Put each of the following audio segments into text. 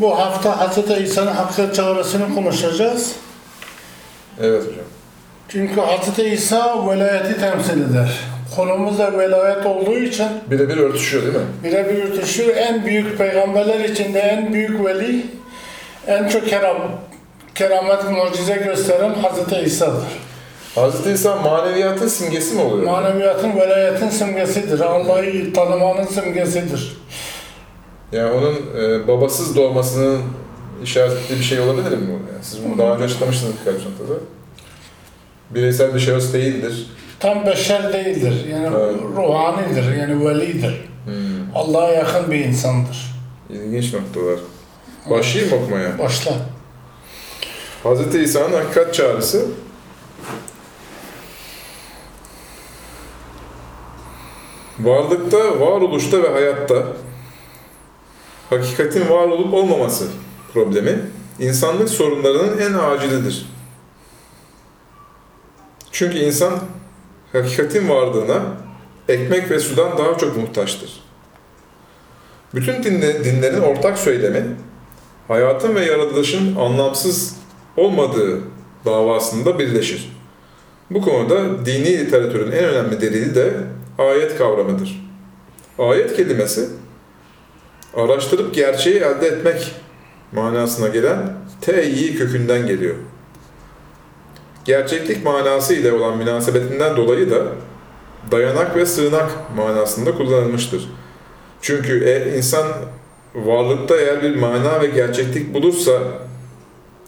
Bu hafta Hazreti İsa'nın hakkı çağrısını konuşacağız. Evet hocam. Çünkü Hazreti İsa velayeti temsil eder. Konumuz da velayet olduğu için Birebir örtüşüyor değil mi? birebir örtüşüyor. En büyük peygamberler içinde en büyük veli, en çok keram, keramet mucize gösteren Hazreti İsa'dır. Hazreti İsa maneviyatın simgesi mi oluyor? Maneviyatın, velayetin simgesidir. Allah'ı tanımanın simgesidir. Yani onun e, babasız doğmasının işaret ettiği bir şey olabilir mi bu? Yani siz bunu daha önce açıklamıştınız birkaç noktada. Bireysel bir şahıs değildir. Tam beşer değildir. Yani Evet. ruhanidir, yani velidir. Hmm. Allah'a yakın bir insandır. İlginç noktalar. Başlayayım mı okumaya. Başla. Hazreti İsa'nın hakikat çağrısı Varlıkta, varoluşta ve hayatta hakikatin var olup olmaması problemi insanlık sorunlarının en acilidir. Çünkü insan hakikatin varlığına ekmek ve sudan daha çok muhtaçtır. Bütün dinle- dinlerin ortak söylemi hayatın ve yaratılışın anlamsız olmadığı davasında birleşir. Bu konuda dini literatürün en önemli delili de ayet kavramıdır. Ayet kelimesi araştırıp gerçeği elde etmek manasına gelen te'yi kökünden geliyor. Gerçeklik manası ile olan münasebetinden dolayı da dayanak ve sığınak manasında kullanılmıştır. Çünkü e, insan varlıkta eğer bir mana ve gerçeklik bulursa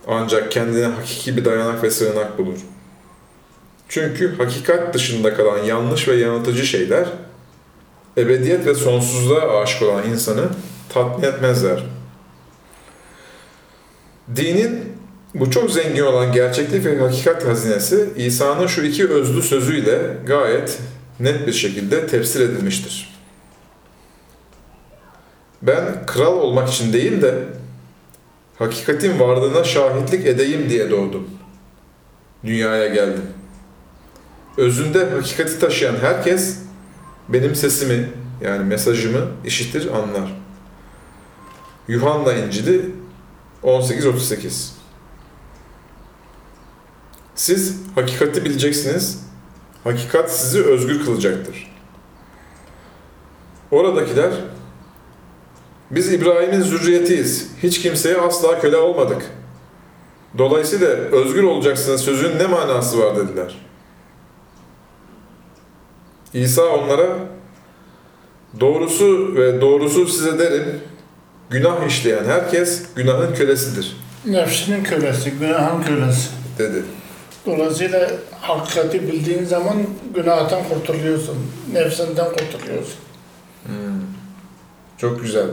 ancak kendine hakiki bir dayanak ve sığınak bulur. Çünkü hakikat dışında kalan yanlış ve yanıltıcı şeyler ebediyet ve sonsuzluğa aşık olan insanı tatmin etmezler. Dinin bu çok zengin olan gerçeklik ve hakikat hazinesi İsa'nın şu iki özlü sözüyle gayet net bir şekilde tefsir edilmiştir. Ben kral olmak için değil de hakikatin varlığına şahitlik edeyim diye doğdum. Dünyaya geldim. Özünde hakikati taşıyan herkes benim sesimi yani mesajımı işitir, anlar. Yuhanna İncili 18.38 Siz hakikati bileceksiniz, hakikat sizi özgür kılacaktır. Oradakiler biz İbrahim'in zürriyetiyiz. Hiç kimseye asla köle olmadık. Dolayısıyla özgür olacaksınız sözün ne manası var dediler. İsa onlara doğrusu ve doğrusu size derim günah işleyen herkes günahın kölesidir Nefsinin kölesi, günahın kölesi. dedi. Dolayısıyla hakikati bildiğin zaman günahtan kurtuluyorsun. Nefsinden kurtuluyorsun. Çok güzel.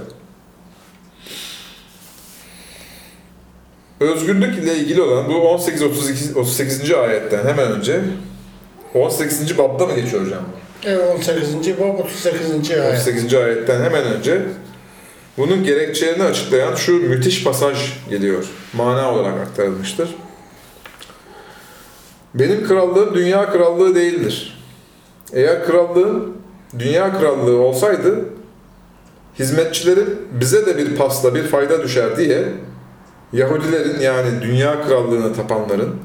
Özgürlük ile ilgili olan bu 18 32 38. ayetten hemen önce 18. babda mı geçiyor hocam? Evet 18. bab 38. ayet. 38. ayetten hemen önce bunun gerekçelerini açıklayan şu müthiş pasaj geliyor. Mana olarak aktarılmıştır. Benim krallığım dünya krallığı değildir. Eğer krallığım dünya krallığı olsaydı hizmetçilerim bize de bir pasla bir fayda düşer diye Yahudilerin yani dünya krallığına tapanların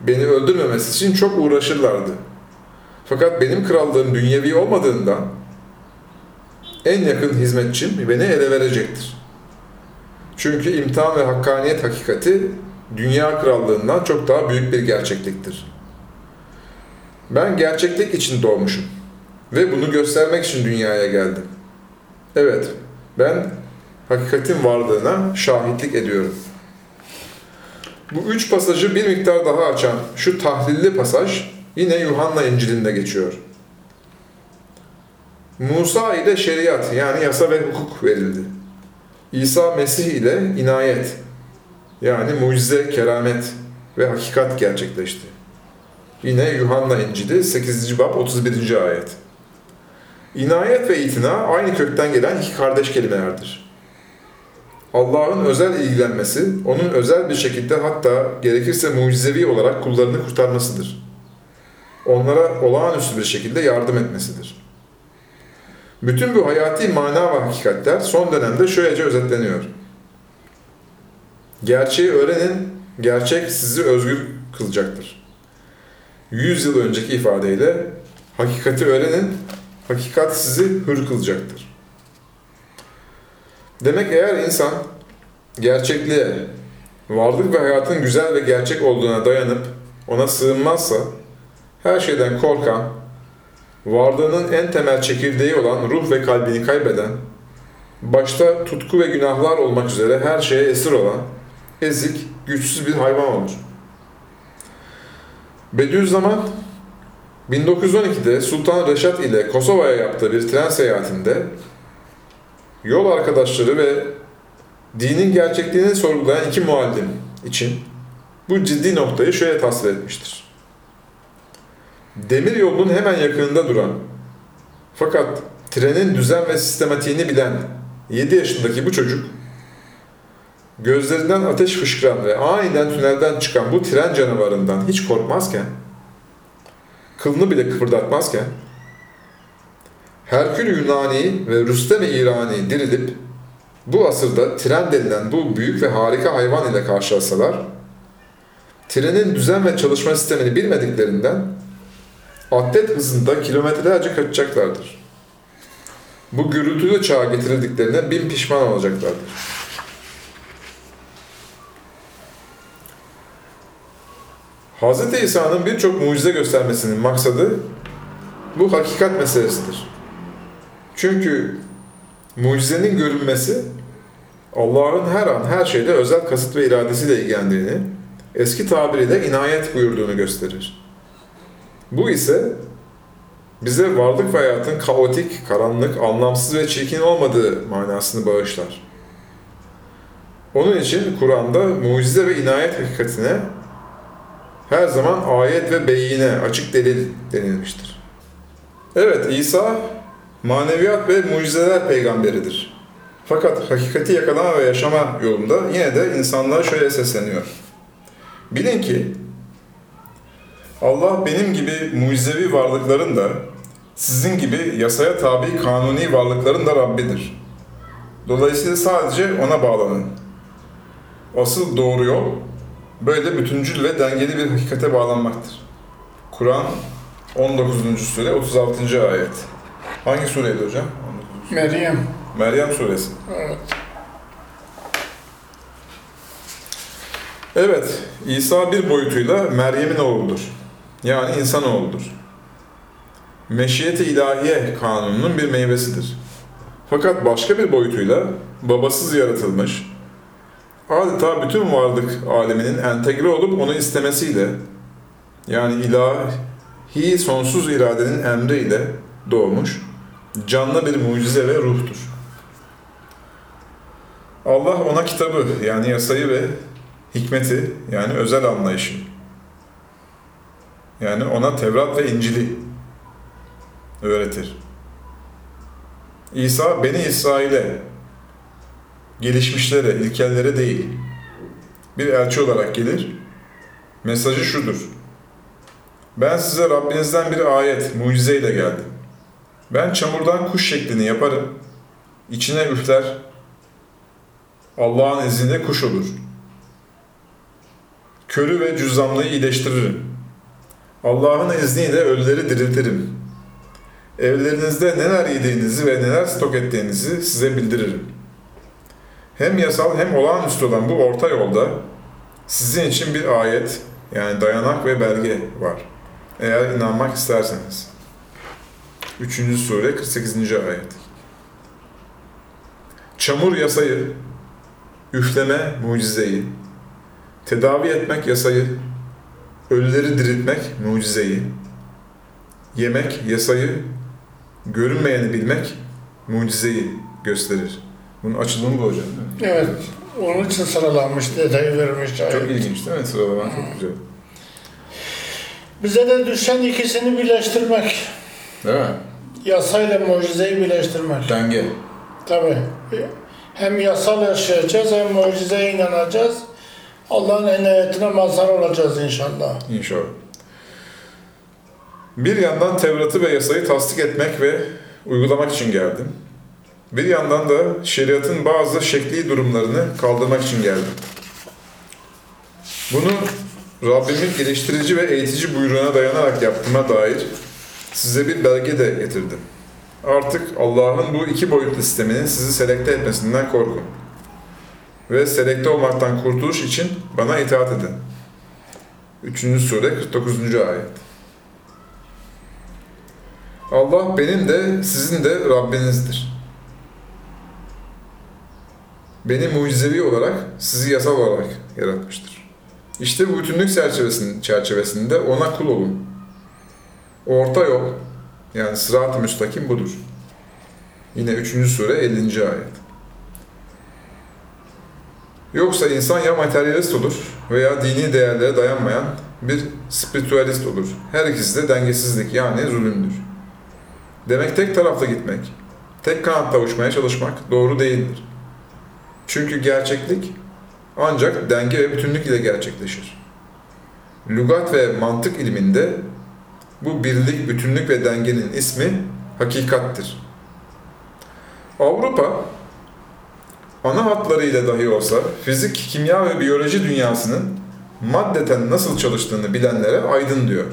beni öldürmemesi için çok uğraşırlardı. Fakat benim krallığım dünyevi olmadığından en yakın hizmetçim beni ele verecektir. Çünkü imtihan ve hakkaniyet hakikati dünya krallığından çok daha büyük bir gerçekliktir. Ben gerçeklik için doğmuşum ve bunu göstermek için dünyaya geldim. Evet, ben hakikatin varlığına şahitlik ediyorum. Bu üç pasajı bir miktar daha açan şu tahlilli pasaj yine Yuhanna İncil'inde geçiyor. Musa ile şeriat yani yasa ve hukuk verildi. İsa Mesih ile inayet yani mucize, keramet ve hakikat gerçekleşti. Yine Yuhanna İncil'i 8. bab 31. ayet. İnayet ve itina aynı kökten gelen iki kardeş kelimelerdir. Allah'ın özel ilgilenmesi, onun özel bir şekilde hatta gerekirse mucizevi olarak kullarını kurtarmasıdır. Onlara olağanüstü bir şekilde yardım etmesidir. Bütün bu hayati mana ve hakikatler son dönemde şöylece özetleniyor. Gerçeği öğrenin, gerçek sizi özgür kılacaktır. Yüz yıl önceki ifadeyle hakikati öğrenin, hakikat sizi hür kılacaktır. Demek eğer insan gerçekliğe, varlık ve hayatın güzel ve gerçek olduğuna dayanıp ona sığınmazsa, her şeyden korkan, varlığının en temel çekirdeği olan ruh ve kalbini kaybeden, başta tutku ve günahlar olmak üzere her şeye esir olan, ezik, güçsüz bir hayvan olur. Bediüzzaman 1912'de Sultan Reşat ile Kosova'ya yaptığı bir tren seyahatinde yol arkadaşları ve dinin gerçekliğini sorgulayan iki muallim için bu ciddi noktayı şöyle tasvir etmiştir. Demir yolunun hemen yakınında duran fakat trenin düzen ve sistematiğini bilen 7 yaşındaki bu çocuk gözlerinden ateş fışkıran ve aniden tünelden çıkan bu tren canavarından hiç korkmazken kılını bile kıpırdatmazken Herkül Yunani ve Rüstem-i İrani dirilip bu asırda tren denilen bu büyük ve harika hayvan ile karşılaşsalar trenin düzen ve çalışma sistemini bilmediklerinden atlet hızında kilometrelerce kaçacaklardır. Bu gürültülü çağa getirildiklerine bin pişman olacaklardır. Hz. İsa'nın birçok mucize göstermesinin maksadı bu hakikat meselesidir. Çünkü mucizenin görünmesi Allah'ın her an her şeyde özel kasıt ve iradesiyle ilgilendiğini, eski tabiriyle inayet buyurduğunu gösterir. Bu ise bize varlık ve hayatın kaotik, karanlık, anlamsız ve çirkin olmadığı manasını bağışlar. Onun için Kur'an'da mucize ve inayet hakikatine her zaman ayet ve beyine, açık delil denilmiştir. Evet, İsa maneviyat ve mucizeler peygamberidir. Fakat hakikati yakalama ve yaşama yolunda yine de insanlara şöyle sesleniyor. Bilin ki Allah benim gibi mucizevi varlıkların da sizin gibi yasaya tabi kanuni varlıkların da Rabbidir. Dolayısıyla sadece ona bağlanın. Asıl doğru yol böyle bütüncül ve dengeli bir hakikate bağlanmaktır. Kur'an 19. sure 36. ayet. Hangi sureydi hocam? 19. Meryem. Meryem suresi. Evet. Evet, İsa bir boyutuyla Meryem'in oğludur. Yani insanoğludur. Meşiyeti ilahiye kanununun bir meyvesidir. Fakat başka bir boyutuyla babasız yaratılmış, adeta bütün varlık aleminin entegre olup onu istemesiyle, yani ilahi sonsuz iradenin emriyle doğmuş, canlı bir mucize ve ruhtur. Allah ona kitabı yani yasayı ve hikmeti yani özel anlayışı yani ona Tevrat ve İncil'i öğretir. İsa Beni İsrail'e gelişmişlere, ilkellere değil bir elçi olarak gelir. Mesajı şudur. Ben size Rabbinizden bir ayet, mucizeyle geldim. Ben çamurdan kuş şeklini yaparım. İçine üfler. Allah'ın izniyle kuş olur. Körü ve cüzzamlıyı iyileştiririm. Allah'ın izniyle ölüleri diriltirim. Evlerinizde neler yediğinizi ve neler stok ettiğinizi size bildiririm. Hem yasal hem olağanüstü olan bu orta yolda sizin için bir ayet, yani dayanak ve belge var. Eğer inanmak isterseniz. 3. sure 48. ayet. Çamur yasayı, üfleme mucizeyi, tedavi etmek yasayı, ölüleri diriltmek mucizeyi, yemek yasayı, görünmeyeni bilmek mucizeyi gösterir. Bunun açılımı bu hocam? Evet. Onun için sıralanmış, detayı vermiş. Çok ayet. ilginç değil mi? Sıralama çok güzel. Bize de düşen ikisini birleştirmek. Değil mi? Yasayla mucizeyi birleştirmek. Denge. Tabii. Hem yasal yaşayacağız hem mucizeye inanacağız. Allah'ın inayetine mazhar olacağız inşallah. İnşallah. Bir yandan Tevrat'ı ve yasayı tasdik etmek ve uygulamak için geldim. Bir yandan da şeriatın bazı şekli durumlarını kaldırmak için geldim. Bunu Rabbimin geliştirici ve eğitici buyruğuna dayanarak yaptığıma dair size bir belge de getirdim. Artık Allah'ın bu iki boyutlu sisteminin sizi selekte etmesinden korkun. Ve selekte olmaktan kurtuluş için bana itaat edin. 3. sure 49. ayet. Allah benim de sizin de Rabbinizdir. Beni mucizevi olarak, sizi yasal olarak yaratmıştır. İşte bu bütünlük çerçevesinde ona kul olun. Orta yol, yani sırat-ı müstakim budur. Yine 3. sure 50. ayet. Yoksa insan ya materyalist olur veya dini değerlere dayanmayan bir spiritüalist olur. Her ikisi de dengesizlik yani zulümdür. Demek tek tarafta gitmek, tek kanatta uçmaya çalışmak doğru değildir. Çünkü gerçeklik ancak denge ve bütünlük ile gerçekleşir. Lugat ve mantık ilminde bu birlik, bütünlük ve dengenin ismi hakikattir. Avrupa ana hatlarıyla dahi olsa fizik, kimya ve biyoloji dünyasının maddeten nasıl çalıştığını bilenlere aydın diyor.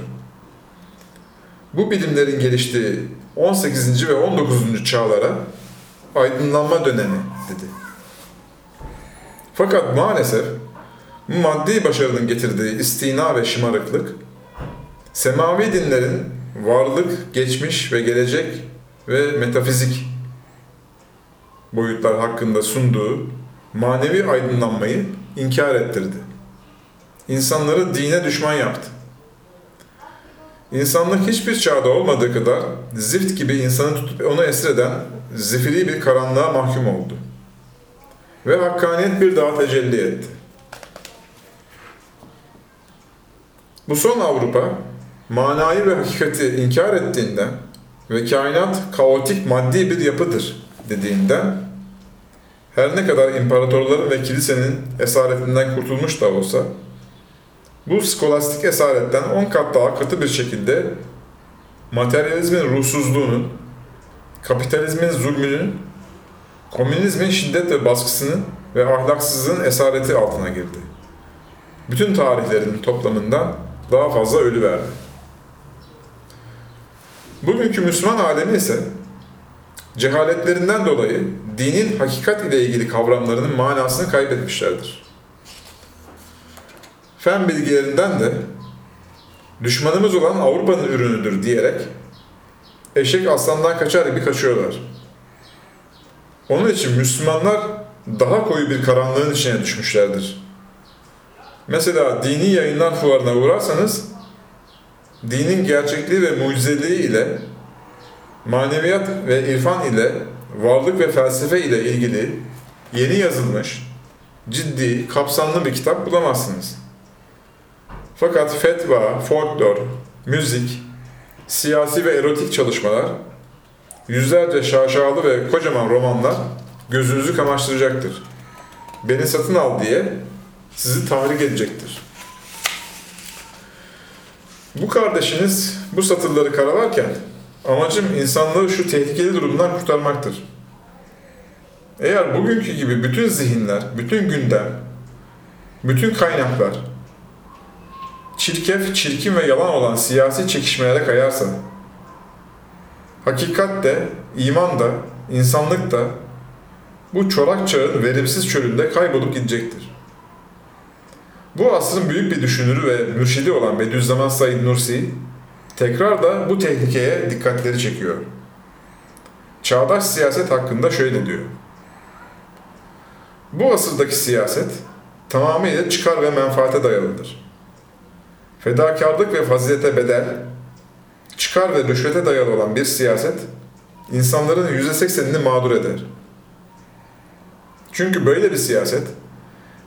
Bu bilimlerin geliştiği 18. ve 19. çağlara aydınlanma dönemi dedi. Fakat maalesef maddi başarının getirdiği istina ve şımarıklık, semavi dinlerin varlık, geçmiş ve gelecek ve metafizik boyutlar hakkında sunduğu manevi aydınlanmayı inkar ettirdi. İnsanları dine düşman yaptı. İnsanlık hiçbir çağda olmadığı kadar zift gibi insanı tutup onu esir eden zifiri bir karanlığa mahkum oldu. Ve hakkaniyet bir daha tecelli etti. Bu son Avrupa, manayı ve hakikati inkar ettiğinden ve kainat kaotik maddi bir yapıdır dediğinden her ne kadar imparatorların ve kilisenin esaretinden kurtulmuş da olsa bu skolastik esaretten 10 kat daha katı bir şekilde materyalizmin ruhsuzluğunun, kapitalizmin zulmünün, komünizmin şiddet ve baskısının ve ahlaksızlığın esareti altına girdi. Bütün tarihlerin toplamından daha fazla ölü verdi. Bugünkü Müslüman alemi ise cehaletlerinden dolayı dinin hakikat ile ilgili kavramlarının manasını kaybetmişlerdir. Fen bilgilerinden de düşmanımız olan Avrupa'nın ürünüdür diyerek eşek aslandan kaçar gibi kaçıyorlar. Onun için Müslümanlar daha koyu bir karanlığın içine düşmüşlerdir. Mesela dini yayınlar fuarına uğrarsanız dinin gerçekliği ve mucizeliği ile maneviyat ve irfan ile varlık ve felsefe ile ilgili yeni yazılmış, ciddi, kapsamlı bir kitap bulamazsınız. Fakat fetva, folklor, müzik, siyasi ve erotik çalışmalar, yüzlerce şaşalı ve kocaman romanlar gözünüzü kamaştıracaktır. Beni satın al diye sizi tahrik edecektir. Bu kardeşiniz bu satırları karalarken amacım insanlığı şu tehlikeli durumdan kurtarmaktır. Eğer bugünkü gibi bütün zihinler, bütün gündem, bütün kaynaklar çirkef, çirkin ve yalan olan siyasi çekişmelere kayarsa, hakikat de, iman da, insanlık da bu çorak çağın verimsiz çölünde kaybolup gidecektir. Bu asrın büyük bir düşünürü ve mürşidi olan Bediüzzaman Said Nursi, tekrar da bu tehlikeye dikkatleri çekiyor. Çağdaş siyaset hakkında şöyle diyor. Bu asırdaki siyaset tamamıyla çıkar ve menfaate dayalıdır. Fedakarlık ve fazilete bedel, çıkar ve rüşvete dayalı olan bir siyaset, insanların yüzde seksenini mağdur eder. Çünkü böyle bir siyaset,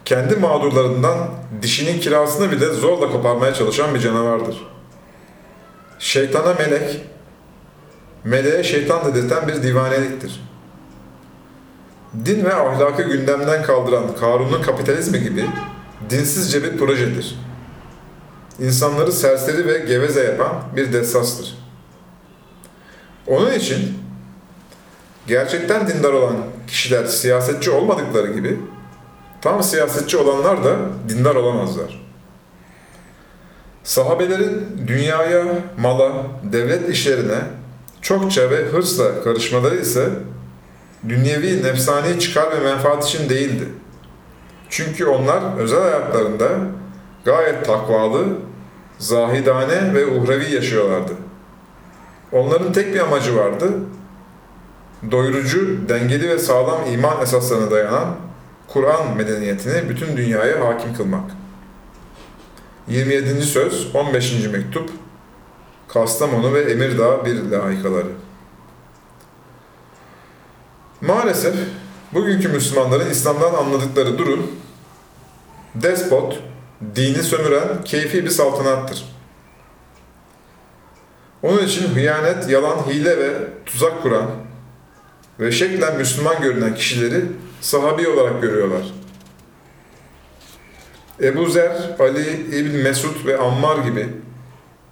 kendi mağdurlarından dişinin kirasını bile zorla koparmaya çalışan bir canavardır. Şeytana melek, meleğe şeytan dedirten bir divaneliktir. Din ve ahlakı gündemden kaldıran Karun'un kapitalizmi gibi dinsizce bir projedir. İnsanları serseri ve geveze yapan bir destastır. Onun için gerçekten dindar olan kişiler siyasetçi olmadıkları gibi tam siyasetçi olanlar da dindar olamazlar. Sahabelerin dünyaya, mala, devlet işlerine çokça ve hırsla karışmaları ise dünyevi nefsani çıkar ve menfaat için değildi. Çünkü onlar özel hayatlarında gayet takvalı, zahidane ve uhrevi yaşıyorlardı. Onların tek bir amacı vardı, doyurucu, dengeli ve sağlam iman esaslarına dayanan Kur'an medeniyetini bütün dünyaya hakim kılmak. 27. söz, 15. mektup, Kastamonu ve Emirdağ bir layıkaları. Maalesef bugünkü Müslümanların İslam'dan anladıkları durum, despot, dini sömüren keyfi bir saltanattır. Onun için hıyanet, yalan, hile ve tuzak kuran ve şeklen Müslüman görünen kişileri sahabi olarak görüyorlar. Ebu Zer, Ali İbn Mesud ve Ammar gibi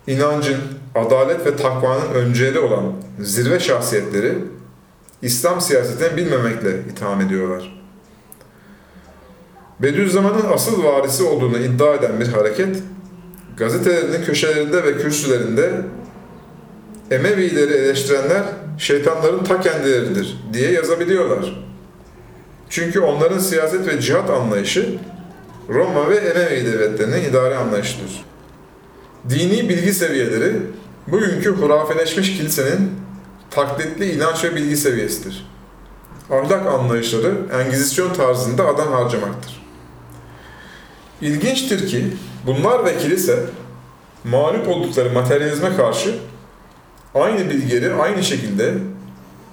inancın, adalet ve takvanın önceli olan zirve şahsiyetleri İslam siyasetini bilmemekle itham ediyorlar. Bediüzzaman'ın asıl varisi olduğunu iddia eden bir hareket, gazetelerinin köşelerinde ve kürsülerinde Emevileri eleştirenler şeytanların ta kendileridir diye yazabiliyorlar. Çünkü onların siyaset ve cihat anlayışı Roma ve Emevi devletlerinin idare anlayışıdır. Dini bilgi seviyeleri bugünkü hurafeleşmiş kilisenin taklitli inanç ve bilgi seviyesidir. Ahlak anlayışları Engizisyon tarzında adam harcamaktır. İlginçtir ki bunlar ve kilise mağlup oldukları materyalizme karşı aynı bilgileri aynı şekilde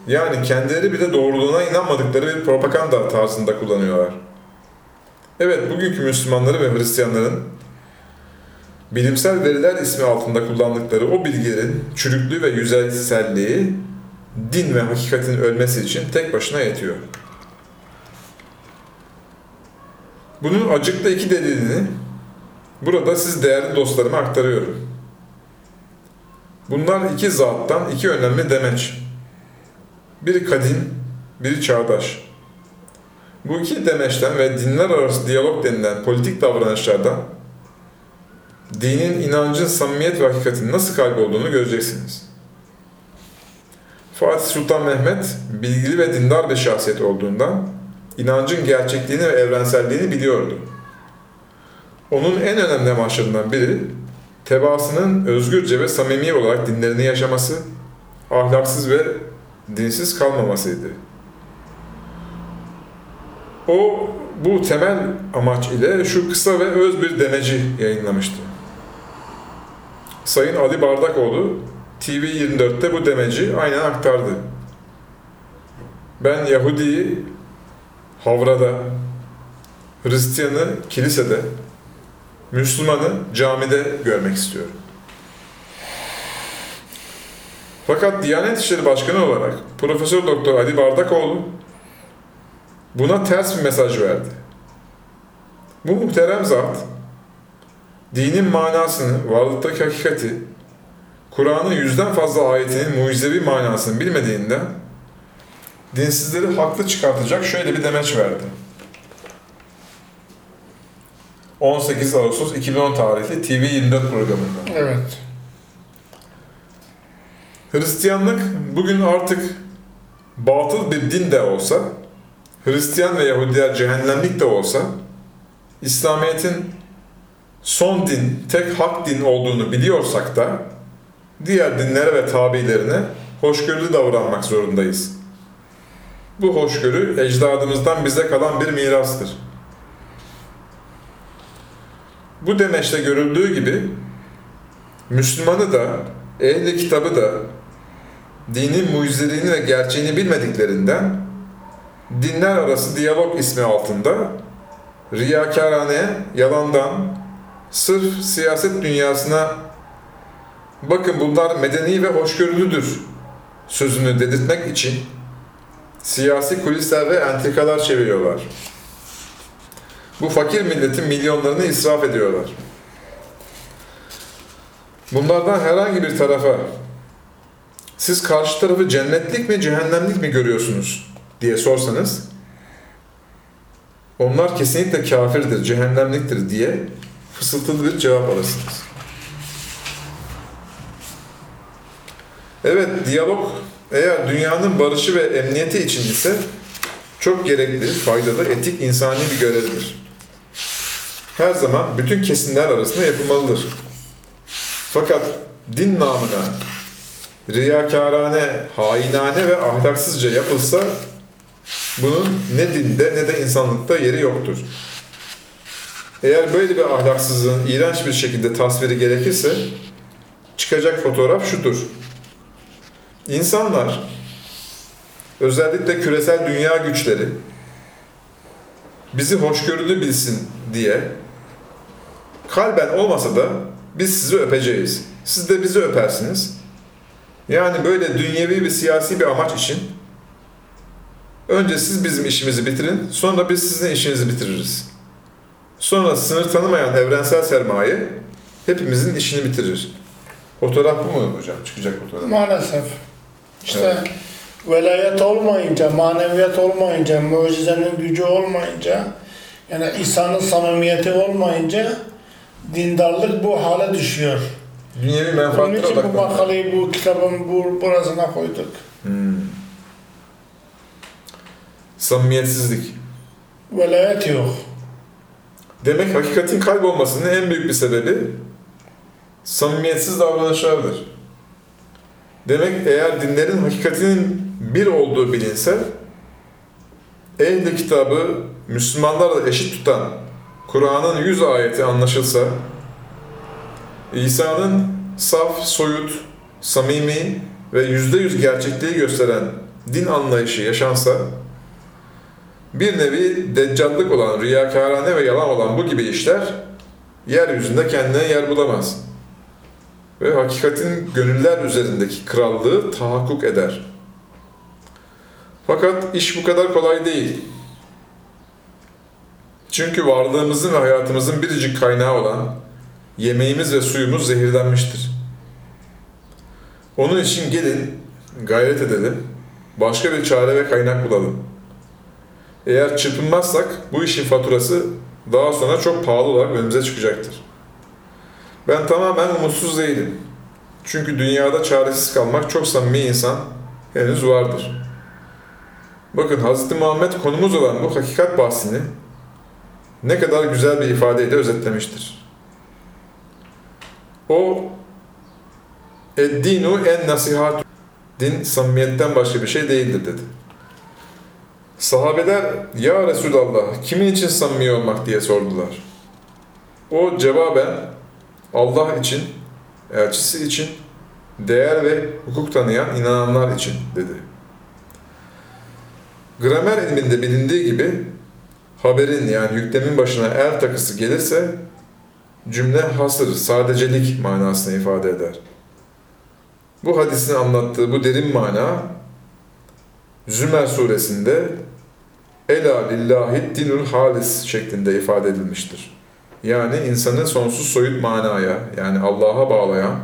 yani kendileri bile doğruluğuna inanmadıkları bir propaganda tarzında kullanıyorlar. Evet, bugünkü Müslümanları ve Hristiyanların bilimsel veriler ismi altında kullandıkları o bilgilerin çürüklüğü ve yüzeyselliği din ve hakikatin ölmesi için tek başına yetiyor. Bunun acıklı iki delilini burada siz değerli dostlarıma aktarıyorum. Bunlar iki zattan iki önemli demeç. Biri kadim, biri çağdaş. Bu iki demeçten ve dinler arası diyalog denilen politik davranışlardan dinin, inancın samimiyet ve hakikatin nasıl kaybolduğunu göreceksiniz. Fatih Sultan Mehmet bilgili ve dindar bir şahsiyet olduğundan inancın gerçekliğini ve evrenselliğini biliyordu. Onun en önemli amaçlarından biri tebaasının özgürce ve samimi olarak dinlerini yaşaması, ahlaksız ve dinsiz kalmamasıydı. O bu temel amaç ile şu kısa ve öz bir demeci yayınlamıştı. Sayın Ali Bardakoğlu TV24'te bu demeci aynen aktardı. Ben Yahudi'yi havrada, Hristiyanı kilisede, Müslümanı camide görmek istiyorum. Fakat Diyanet İşleri Başkanı olarak Profesör Doktor Ali Bardakoğlu buna ters bir mesaj verdi. Bu muhterem zat, dinin manasını, varlıktaki hakikati, Kur'an'ın yüzden fazla ayetinin mucizevi manasını bilmediğinden dinsizleri haklı çıkartacak şöyle bir demeç verdi. 18 Ağustos 2010 tarihli TV24 programında. Evet. Hristiyanlık bugün artık batıl bir din de olsa, Hristiyan ve Yahudiler cehennemlik de olsa, İslamiyet'in son din, tek hak din olduğunu biliyorsak da, diğer dinlere ve tabilerine hoşgörülü davranmak zorundayız. Bu hoşgörü ecdadımızdan bize kalan bir mirastır. Bu demeçte görüldüğü gibi Müslümanı da, ehli kitabı da dinin mucizeliğini ve gerçeğini bilmediklerinden dinler arası diyalog ismi altında riyakarane, yalandan, sırf siyaset dünyasına bakın bunlar medeni ve hoşgörülüdür sözünü dedirtmek için siyasi kulisler ve entrikalar çeviriyorlar. Bu fakir milletin milyonlarını israf ediyorlar. Bunlardan herhangi bir tarafa siz karşı tarafı cennetlik mi cehennemlik mi görüyorsunuz diye sorsanız onlar kesinlikle kafirdir, cehennemliktir diye fısıltılı bir cevap alırsınız. Evet, diyalog eğer dünyanın barışı ve emniyeti için ise çok gerekli, faydalı, etik, insani bir görevdir. Her zaman bütün kesimler arasında yapılmalıdır. Fakat din namına, riyakarane, hainane ve ahlaksızca yapılsa bunun ne dinde ne de insanlıkta yeri yoktur. Eğer böyle bir ahlaksızlığın iğrenç bir şekilde tasviri gerekirse çıkacak fotoğraf şudur. İnsanlar, özellikle küresel dünya güçleri, bizi hoşgörülü bilsin diye kalben olmasa da biz sizi öpeceğiz. Siz de bizi öpersiniz. Yani böyle dünyevi bir siyasi bir amaç için önce siz bizim işimizi bitirin, sonra biz sizin işinizi bitiririz. Sonra sınır tanımayan evrensel sermaye hepimizin işini bitirir. Fotoğraf bu mu hocam? Çıkacak fotoğraf. Maalesef. İşte velayet olmayınca, maneviyat olmayınca, mucizenin gücü olmayınca, yani İsa'nın samimiyeti olmayınca dindarlık bu hale düşüyor. Dünyevi Onun menfaatlere için bu makaleyi bu kitabın bu, burasına koyduk. Hmm. Samimiyetsizlik. Velayet yok. Demek hakikatin kaybolmasının en büyük bir sebebi samimiyetsiz davranışlardır. Demek eğer dinlerin hakikatinin bir olduğu bilinse, ehli kitabı Müslümanlarla eşit tutan Kur'an'ın yüz ayeti anlaşılsa, İsa'nın saf, soyut, samimi ve yüzde yüz gerçekliği gösteren din anlayışı yaşansa, bir nevi deccallık olan, riyakarane ve yalan olan bu gibi işler yeryüzünde kendine yer bulamaz. Ve hakikatin gönüller üzerindeki krallığı tahakkuk eder. Fakat iş bu kadar kolay değil. Çünkü varlığımızın ve hayatımızın biricik kaynağı olan yemeğimiz ve suyumuz zehirlenmiştir. Onun için gelin, gayret edelim, başka bir çare ve kaynak bulalım. Eğer çırpınmazsak bu işin faturası daha sonra çok pahalı olarak önümüze çıkacaktır. Ben tamamen umutsuz değilim. Çünkü dünyada çaresiz kalmak çok samimi insan henüz vardır. Bakın Hz. Muhammed konumuz olan bu hakikat bahsini ne kadar güzel bir ifadeyle özetlemiştir. O Eddinu en nasihat din samimiyetten başka bir şey değildir dedi. Sahabeler ya Resulallah kimin için samimi olmak diye sordular. O cevaben Allah için, elçisi için, değer ve hukuk tanıyan inananlar için dedi. Gramer ilminde bilindiği gibi haberin yani yüklemin başına er takısı gelirse cümle hasır, sadecelik manasını ifade eder. Bu hadisin anlattığı bu derin mana Zümer suresinde Ela lillahi dinul halis şeklinde ifade edilmiştir. Yani insanı sonsuz soyut manaya, yani Allah'a bağlayan,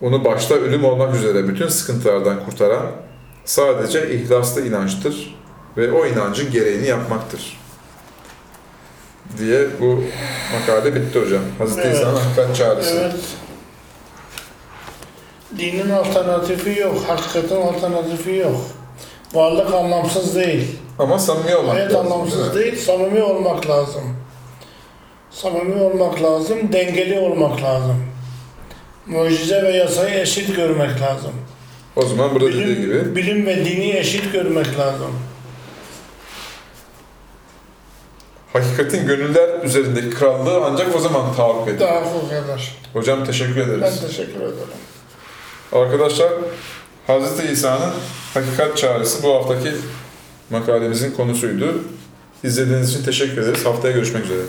onu başta ölüm olmak üzere bütün sıkıntılardan kurtaran sadece ihlaslı inançtır ve o inancın gereğini yapmaktır. Diye bu makale bitti hocam. Hazreti Evet. İsa'nın hakikat çağrısı. Evet. Dinin alternatifi yok, hakikatin alternatifi yok. Varlık anlamsız değil. Ama samimi olmak Hayat lazım, anlamsız değil mi? değil, samimi olmak lazım. Samimi olmak lazım, dengeli olmak lazım. Mucize ve yasayı eşit görmek lazım. O zaman burada dediği gibi Bilim, bilim ve dini eşit görmek lazım. hakikatin gönüller üzerindeki krallığı ancak o zaman tahakkuk ediyor. Daha bu kadar. Hocam teşekkür Ben ederiz. teşekkür ederim. Arkadaşlar Hz. İsa'nın hakikat çağrısı bu haftaki makalemizin konusuydu. İzlediğiniz için teşekkür ederiz. Haftaya görüşmek üzere.